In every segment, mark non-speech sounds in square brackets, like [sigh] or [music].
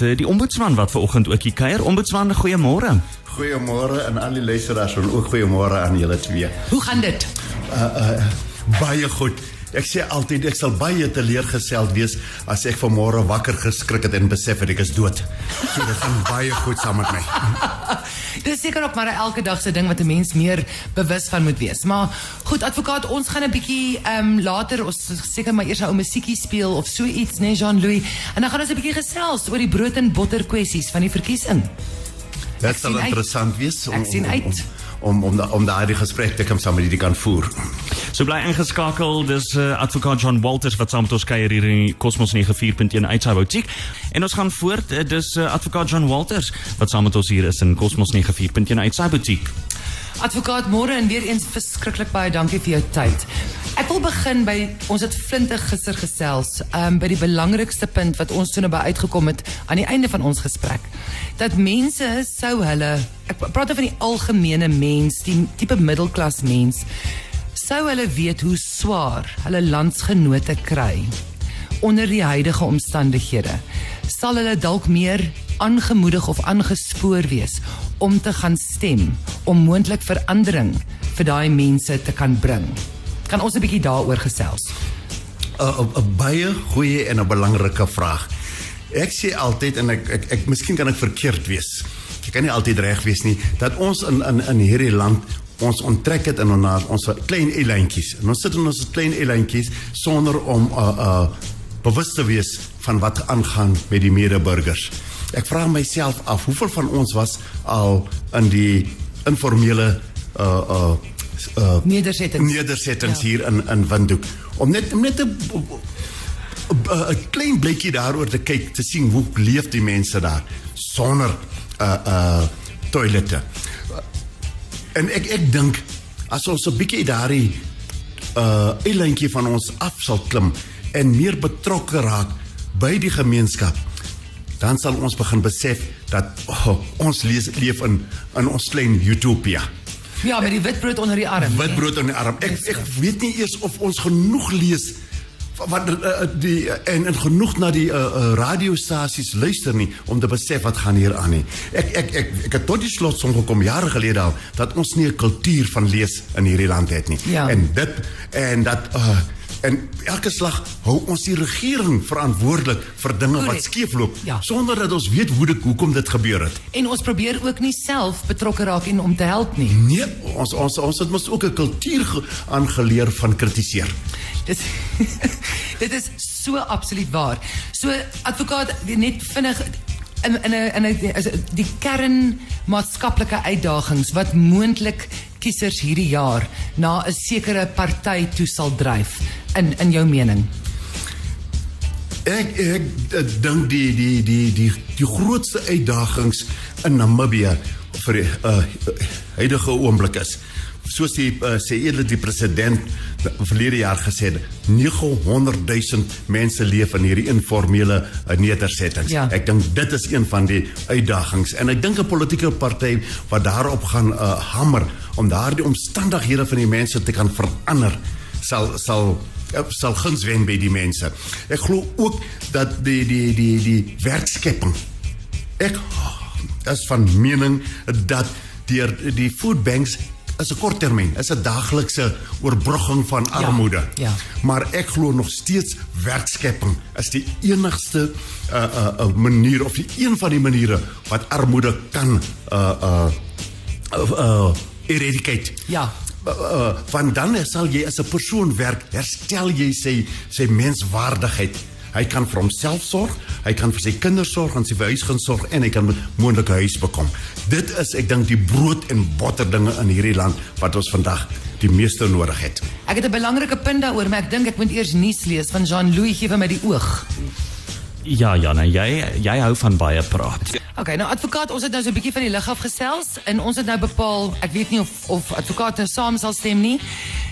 met uh, die ombudsman wat ver oggend ook hier kuier. Ombudsman, goeiemôre. Goeiemôre aan al die luisteraars en ook goeiemôre aan julle twee. Hoe gaan dit? Uh uh baie goed. Ek sê altyd ek sal baie teleurgesteld wees as ek vanmôre wakker geskrik het en besef het ek is dood. So dit gaan baie goed saam met my. [laughs] Dis seker ook maar elke dag se ding wat 'n mens meer bewus van moet wees. Maar goed, advokaat, ons gaan 'n bietjie ehm um, later ons seker maar eers 'n ou musiekie speel of so iets, né, nee, Jean-Louis. En dan gaan ons 'n bietjie gesels oor die brood en botter kwessies van die verkiesing. Dit sal interessant wees om, ek sien uit. om, om om om daardie gesprek te kan saam met die kan voer. So bly ingeskakel. Dis uh, advokaat John Walters wat saam met ons kuier hier in Cosmos 94.1 Uitsaai Boutique. En ons gaan voort. Uh, dis uh, advokaat John Walters wat saam met ons hier is in Cosmos 94.1 Uitsaai Boutique. Advokaat môre en weer eens verskriklik baie dankie vir jou tyd. Ek wil begin by ons het flintig gister gesels, um by die belangrikste punt wat ons toe nou by uitgekom het aan die einde van ons gesprek. Dat mense sou hulle ek praat van die algemene mens, die tipe middelklas mens, sou hulle weet hoe swaar hulle landsgenote kry onder die huidige omstandighede. Sal hulle dalk meer aangemoedig of aangespoor wees om te gaan stem om moontlik verandering vir daai mense te kan bring. Kan ons 'n bietjie daaroor gesels? 'n 'n baie goeie en 'n belangrike vraag. Ek sê altyd en ek ek, ek miskien kan ek verkeerd wees. Ek kan nie altyd reg wees nie dat ons in in in hierdie land ons onttrek het in ons ons klein eilandjies. En ons sit in ons klein eilandjies sonder om uh, uh bewus te wees van wat aangaan met die medeburgers. Ek vra myself af, hoeveel van ons was al in die informele uh uh uh nedersettings, nedersettings ja. hier in in Windhoek om net om net 'n 'n klein blikkie daaroor te kyk te sien hoe leef die mense daar sonder uh uh toilette. En ek ek dink as ons 'n bietjie daardie uh eilandjie van ons af sal klim en meer betrokke raak by die gemeenskap dan sal ons begin besef dat oh, ons lees, leef in in ons klein utopia. Ja, met die witbrood onder die arm. Witbrood onder die arm. Ek ek weet nie eers of ons genoeg lees wat uh, die uh, en en genoeg na die uh, uh, radiostasies luister nie om te besef wat gaan hier aan nie. Ek ek ek ek het tot die slotsom gekom jare gelede al dat ons nie 'n kultuur van lees in hierdie land het nie. Ja. En dit en dat uh, En elke slag hou ons die regering verantwoordelik vir dinge wat skeefloop ja. sonder dat ons weet hoe dit hoekom dit gebeur het. En ons probeer ook nie self betrokke raak en om te help nie. Nee, ons ons ons het mos ook 'n kultuur aangeleer van kritiseer. Dit [laughs] dit is so absoluut waar. So advokaat net vinnig in in 'n in 'n die kern maatskaplike uitdagings wat moontlik kiesers hierdie jaar na 'n sekere party toe sal dryf in in jou mening? Ek ek, ek dink die die die die die grootste uitdagings in Namibië vir die uh, huidige oomblik is soos die uh, sê eerlik die president verlede jaar gesê het 900 000 mense leef in hierdie informele uh, nedersettings. Ja. Ek dink dit is een van die uitdagings en ek dink 'n politieke party wat daarop gaan uh, hamer om daardie omstandighede van die mense te kan verander sal sal sal guns wen by die mense. Ek glo ook dat die die die die werkskepping ek is van mening dat deur die food banks is 'n korttermyn, is 'n daaglikse oorbrugging van ja, armoede. Ja, ja. Maar ek glo nog steeds werkskepping is die enigste uh, uh, uh, manier of die een van die maniere wat armoede kan uh uh uh, uh eradicate. Ja. Uh, uh, van dan sal jy as 'n persoon werk, herstel jy sy sy menswaardigheid. Hy kan vir homself sorg, hy kan vir sy kinders sorg en sy huis gaan sorg en hy kan moontlike huis bekom. Dit is ek dink die brood en botter dinge in hierdie land wat ons vandag die meeste nodig het. Ek het 'n belangrike punt daaroor, maar ek dink ek moet eers nuus lees van Jean-Louis gee vir my die oog. Ja, ja, nee, jy jy hou van baie praat. Okay, nou advokaat, ons het nou so 'n bietjie van die lig af gesels en ons het nou bepaal, ek weet nie of of advokaat nou saam sal stem nie,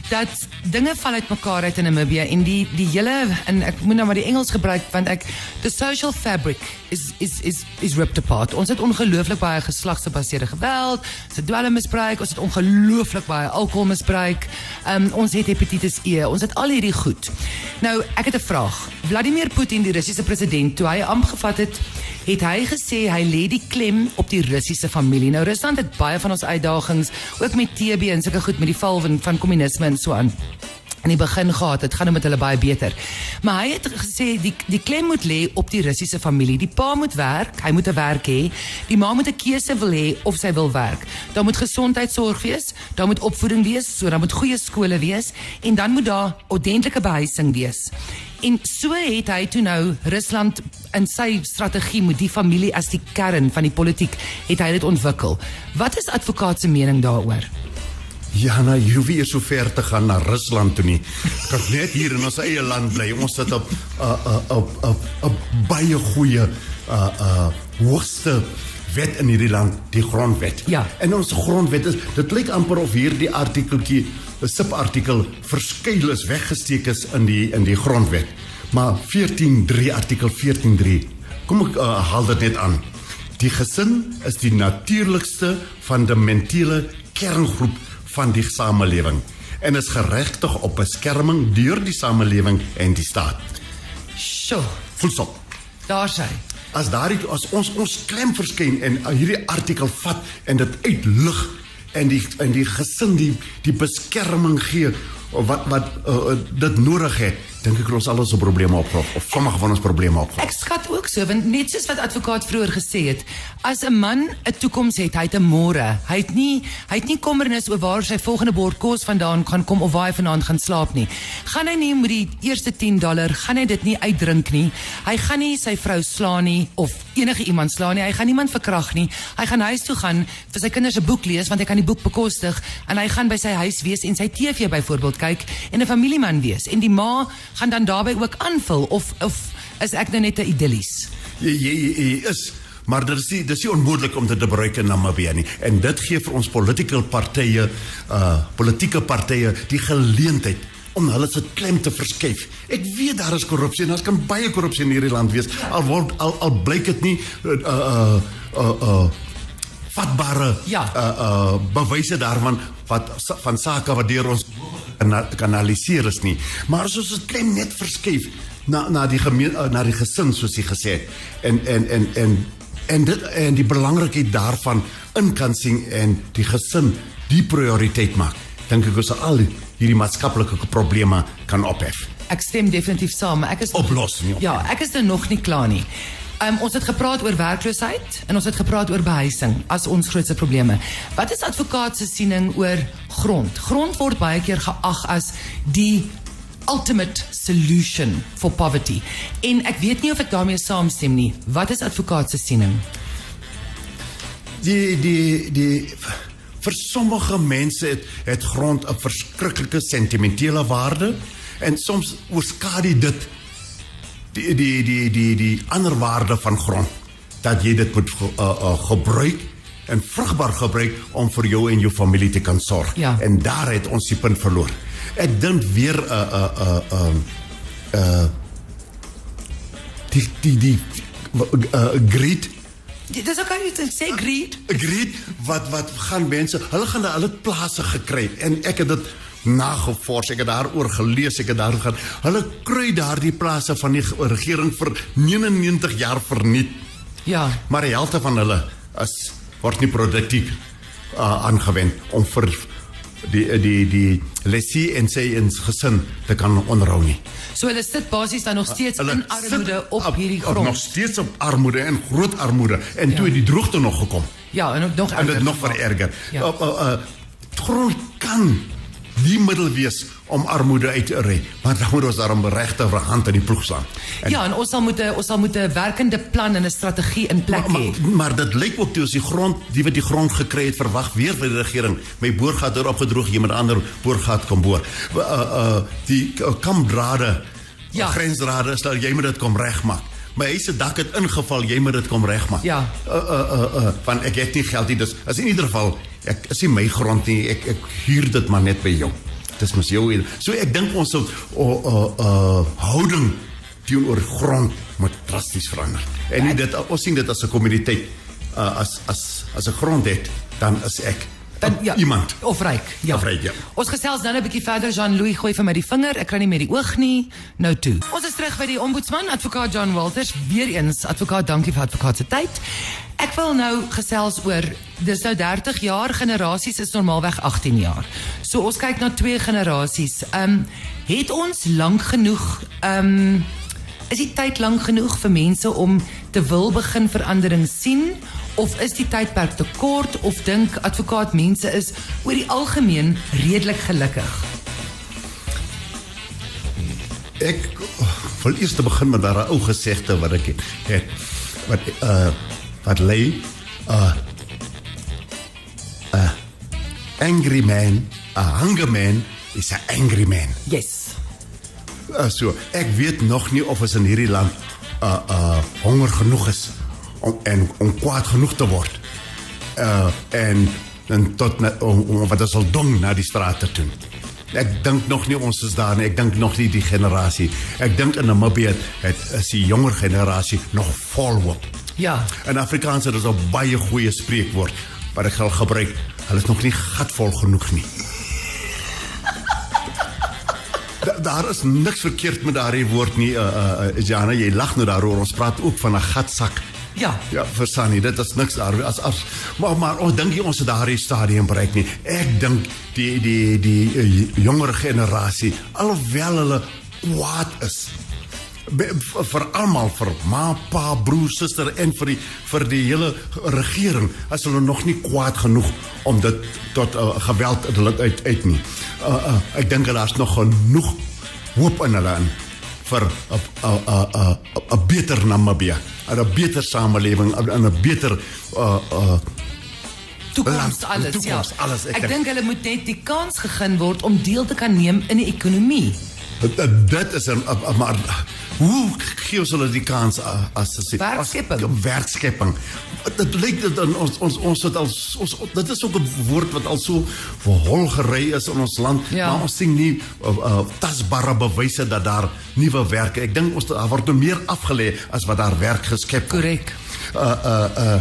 dat dinge val uit mekaar uit in Namibië en die die hele en ek moet nou maar die Engels gebruik want ek the social fabric is is is is ripped apart. Ons het ongelooflik baie geslagsgebaseerde geweld, dwelmmisbruik, ons het ongelooflik baie alkoholmisbruik. Um, ons het hepatitis E, ons het al hierdie goed. Nou, ek het 'n vraag. Vladimir Putin, die Russiese president, toe hy amp gevat het, het hy gesê hy lê die klem op die Russiese familie. Nou Rusland het baie van ons uitdagings, ook met TB en sulke goed met die val van van kommunisme en so aan in die begin gehad. Dit gaan nou met hulle baie beter. Maar hy het gesê die die klem moet lê op die Russiese familie. Die pa moet werk, hy moet 'n werk hê. Die ma moet 'n keuse wil hê of sy wil werk. Daar moet gesondheidsorg wees, daar moet opvoeding wees, so daar moet goeie skole wees en dan moet daar ordentlike behuising wees. En so het hy toe nou Rusland in sy strategie met die familie as die kern van die politiek het hy dit ontwikkel. Wat is advokaat se mening daaroor? Ja, nou, jy nie eers so ver te gaan na Rusland toe nie. Kan net hier in ons eie land bly. Ons sit op 'n 'n 'n 'n baie goeie uh uh hoogste wet in hierdie land, die grondwet. Ja. En ons grondwet is dit lyk amper of hierdie artikeltjie, 'n subartikel verskuil is weggesteek is in die in die grondwet. Maar 14.3 artikel 14.3. Kom ek uh, haal dit net aan. Die gesin is die natuurlikste fundamentele kerngroep van die samelewing en is geregtig op beskerming deur die samelewing en die staat. Sjoe, Volstop. daar sy. As daardie as ons ons klem verskyn en uh, hierdie artikel vat en dit uitlig en die en die gesin die die beskerming gee wat wat uh, dit nodig het, dink ek ons al ons probleme opgros of sommige van ons probleme opgros. Ek skat ook so want net soos wat advokaat vroeër gesê het, as 'n man 'n toekoms het, hy het 'n môre. Hy het nie hy het nie kommernis oor waar sy volgende bord kos vandaan gaan kom of waar hy vanaand gaan slaap nie. Gaan hy nie met die eerste 10 dollar, gaan hy dit nie uitdrink nie. Hy gaan nie sy vrou slaan nie of enige iemand slaan nie. Hy gaan niemand verkrag nie. Hy gaan huis toe gaan vir sy kinders 'n boek lees want hy kan die boek bekostig en hy gaan by sy huis wees en sy TV byvoorbeeld kyk en 'n familieman wees en die ma gaan dan daarbey ook aanvul of of is ek nou net 'n idillies? Jy jy, jy, is maar dit is nie dit is nie onmoontlik om dit te bereik in Namibië nie en dit gee vir ons politieke partye uh politieke partye die geleentheid om hulle se klem te verskuif. Ek weet daar is korrupsie en daar kan baie korrupsie in hierdie land wees. Al word al al blyk dit nie uh uh uh, uh vatbare Ja. uh uh bewyse daarvan wat van sake wat deur ons kanaliseer is nie. Maar as ons dit klem net verskuif na na die gemeen uh, na die gesin soos jy gesê het en en en en en dit en die belangrikheid daarvan in kan sien en die gesin die prioriteit maak. Dink ek ons al hierdie maatskaplike probleme kan ophef. Ek stem definitief saam, ek is Oplos, nie op- Ja, ek is er nog nie klaar nie. Um, ons het gepraat oor werkloosheid en ons het gepraat oor behuising as ons grootste probleme. Wat is advokaat se siening oor grond? Grond word baie keer geag as die ultimate solution for poverty. En ek weet nie of ek daarmee saamstem nie. Wat is advokaat se siening? die die die vir sommige mense het het grond 'n verskriklike sentimentele waarde en soms oorskadu dit die die die die die ander waarde van grond dat jy dit moet ge- uh, uh, gebruik en vrugbaar gebruik om vir jou en jou familie te kan sorg Ja. en daar het ons die punt verloor ek dink weer 'n 'n 'n uh, die die die uh, greed Dis ook al iets sê greed. Agreed wat wat gaan mense hulle gaan hulle plase gekry en ek het dit nagevors ek het daaroor gelees ek het daar gaan hulle kry daardie plase van die regering vir 99 jaar verniet Ja. maar die helfte van hulle is word nie produktief uh, aangewend om vir die die die lesie en sy ins gesin te kan onderhou nie So hulle sit basies dan nog steeds in armoede sit op hierdie nog grond. steeds op armoede en groot armoede en toe het die droogte nog gekom Ja, en ook nog en dit erger nog vererger. Ja. Uh, uh, uh, grond kan die middel wees om armoede uit te ry, maar dan moet ons daarom regte hand in die ploeg slaan. En, Ja, en ons sal moet ons sal moet 'n werkende plan en 'n strategie in plek maar, hê. maar, maar dit lyk ook toe as die grond, die wat die grond gekry het, verwag weer by die regering. My boer gaat daar opgedroog, jy met 'n ander boer gaat kom boor. Uh, uh, die uh, kamdrade, Ja. grensdrade, dat jy moet dit kom regmaak. My huis se dak het ingeval, jy moet dit kom regmaak. Ja. Uh uh uh, uh want ek het nie geld nie, dis as in ieder geval ek is nie my grond nie, ek ek huur dit maar net by jou. Dis mos jou. So ek dink ons sou uh, uh, uh houding teenoor grond moet drasties verander. En nie dit ons sien dit as 'n kommuniteit uh, as as as 'n grond het, dan is ek Dan, ja, iemand. Of ryk. Ja. Of ryk, ja. Ons gesels nou 'n bietjie verder Jean-Louis gooi vir my die vinger. Ek kry nie meer die oog nie. Nou toe. Ons is terug by die ombudsman, advokaat John Walters. Weereens, advokaat, dankie vir advokaat se tyd. Ek wil nou gesels oor dis nou 30 jaar, generasies is normaalweg 18 jaar. So ons kyk na twee generasies. Ehm um, het ons lank genoeg ehm um, is die tyd lank genoeg vir mense om te wil begin verandering sien of is die tydperk te kort of dink advokaat mense is oor die algemeen redelik gelukkig? Ek wil eers te begin met daardie ou gesegde wat ek het wat uh wat lê uh uh angry man, a hunger man is a angry man. Yes. Uh, so ek weet nog nie of ons in hierdie land uh uh honger genoeg is om en om kwaad genoeg te word. Uh en en tot na, om, om wat ons al dong na die strate toe. Ek dink nog nie ons is daar nie. Ek dink nog nie die generasie. Ek dink in Namibië het is die jonger generasie nog volop. Ja. In Afrikaans is daar 'n baie goeie spreekwoord wat ek sal gebruik. Hulle is nog nie gatvol genoeg nie. [laughs] Da, daar is niks verkeerd met daardie woord nie. Uh, uh, Jana, jy lag nou daaroor. Ons praat ook van 'n gatsak. Ja. Ja, verstaan nie, dit is niks daar as as maar maar ons dink jy ons het daardie stadium bereik nie. Ek dink die die die uh, jonger generasie alhoewel hulle kwaad is vir almal vir ma, pa, broer, suster en vir die vir die hele regering as hulle nog nie kwaad genoeg om dit tot uh, geweld uit uit uit nie. Uh, uh, ek dink daar's nog genoeg hoop in hulle in vir 'n 'n 'n 'n beter Namibië, 'n beter samelewing, 'n 'n beter uh uh Toekoms Land, alles, toekoms, ja. alles, ek Ek, dink- hulle moet net die kans gegee word om deel te kan neem in die ekonomie. dit, is 'n- maar hoe gee ons hulle die kans as as Werkskepping. as- werkskepping. Dit lyk dit in ons ons ons het al ons dit is ook 'n woord wat al so verhol gery is in ons land, Ja. maar ons sien nie uh, uh, tasbare bewyse dat daar nuwe werke. Ek dink ons daar word nou meer afgelê as wat daar werk geskep word. Korrek. uh uh uh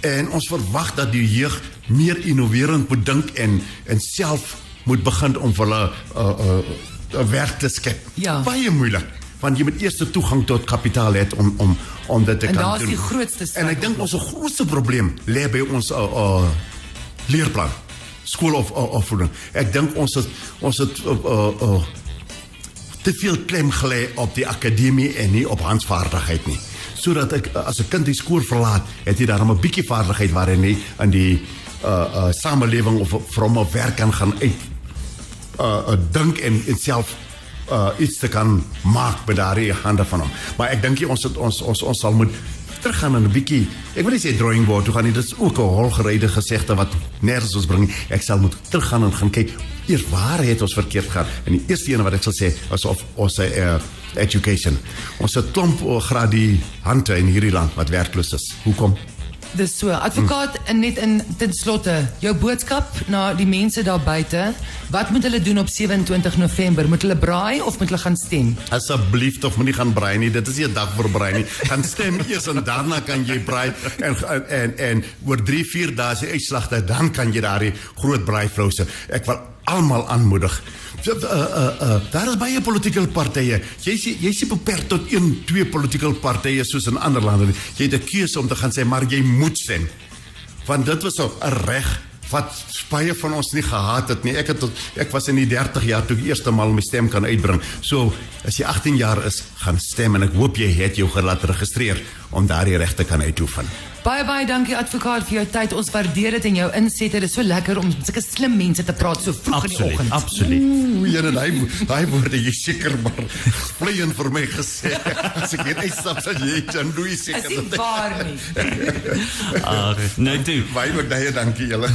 en ons verwag dat die jeug meer innoverend moet dink en en self moet begin om hulle uh uh werk te skep. Ja. Baie moeilik want jy moet eers toegang tot kapitaal hê om om om dit te En kan daar is doen. die grootste En ek dink ons grootste probleem lê by ons uh, uh leerplan. Skool of of opvoeding. Ek dink ons het ons het uh, uh, uh te veel klem gelê op die akademie en nie op handvaardigheid nie. Sodat ek as 'n kind die skool verlaat, het hy daarom 'n bietjie vaardigheid waarin hy in die uh uh samelewing of from 'n werk kan gaan uit uh, uh dink en en self uh iets te kan maak met daardie hande van hom. Maar ek dink ons het, ons ons ons sal moet teruggaan en 'n bietjie ek wil nie sê drawing board toe gaan nie dit is ook 'n holgeryde gesegde wat nergens ons bring ek sal moet teruggaan en gaan kyk eers waar het ons verkeerd gaan en die eerste een wat ek sal sê is of ons uh, education. Ons het klomp uh, gradiënte in hierdie land wat werkloos is. Hoekom Dis so, advokaat en net in ten slotte, jou boodskap na die mense daar buite, wat moet hulle doen op 27 November? Moet hulle braai of moet hulle gaan stem? Asseblief tog moenie gaan braai nie. Dit is 'n dag vir braai nie. Gaan stem eers en daarna kan jy braai en en en oor 3, 4 dae se uitslagte dan kan jy daardie groot braaivlouse. Ek wil almal aanmoedig. Uh, uh, uh, daar is baie politieke partye. Jy sê jy sê beperk tot 1, 2 politieke partye soos in ander lande. Jy het 'n keuse om te gaan sê maar jy moet stem. Want dit was 'n reg wat baie van ons nie gehad het nie. Ek het tot, ek was in die 30 jaar toe ek eerste maal my stem kan uitbring. So as jy 18 jaar is, gaan stem en ek hoop jy het jou gelaat registreer om daardie regte kan uitoefen. Baie baie dankie advokaat vir jou tyd. Ons waardeer dit en jou insette. Dit is so lekker om met sulke slim mense te praat so vroeg in die Absoluut, oggend. absoluut. Ooh, jy en hy hy word jy seker maar vleiend vir my gesê. [laughs] As ek hier uitstap sal jy dan doe jy Is seker. nie waar nie. [laughs] Ah, nou toe. Baie baie dankie julle.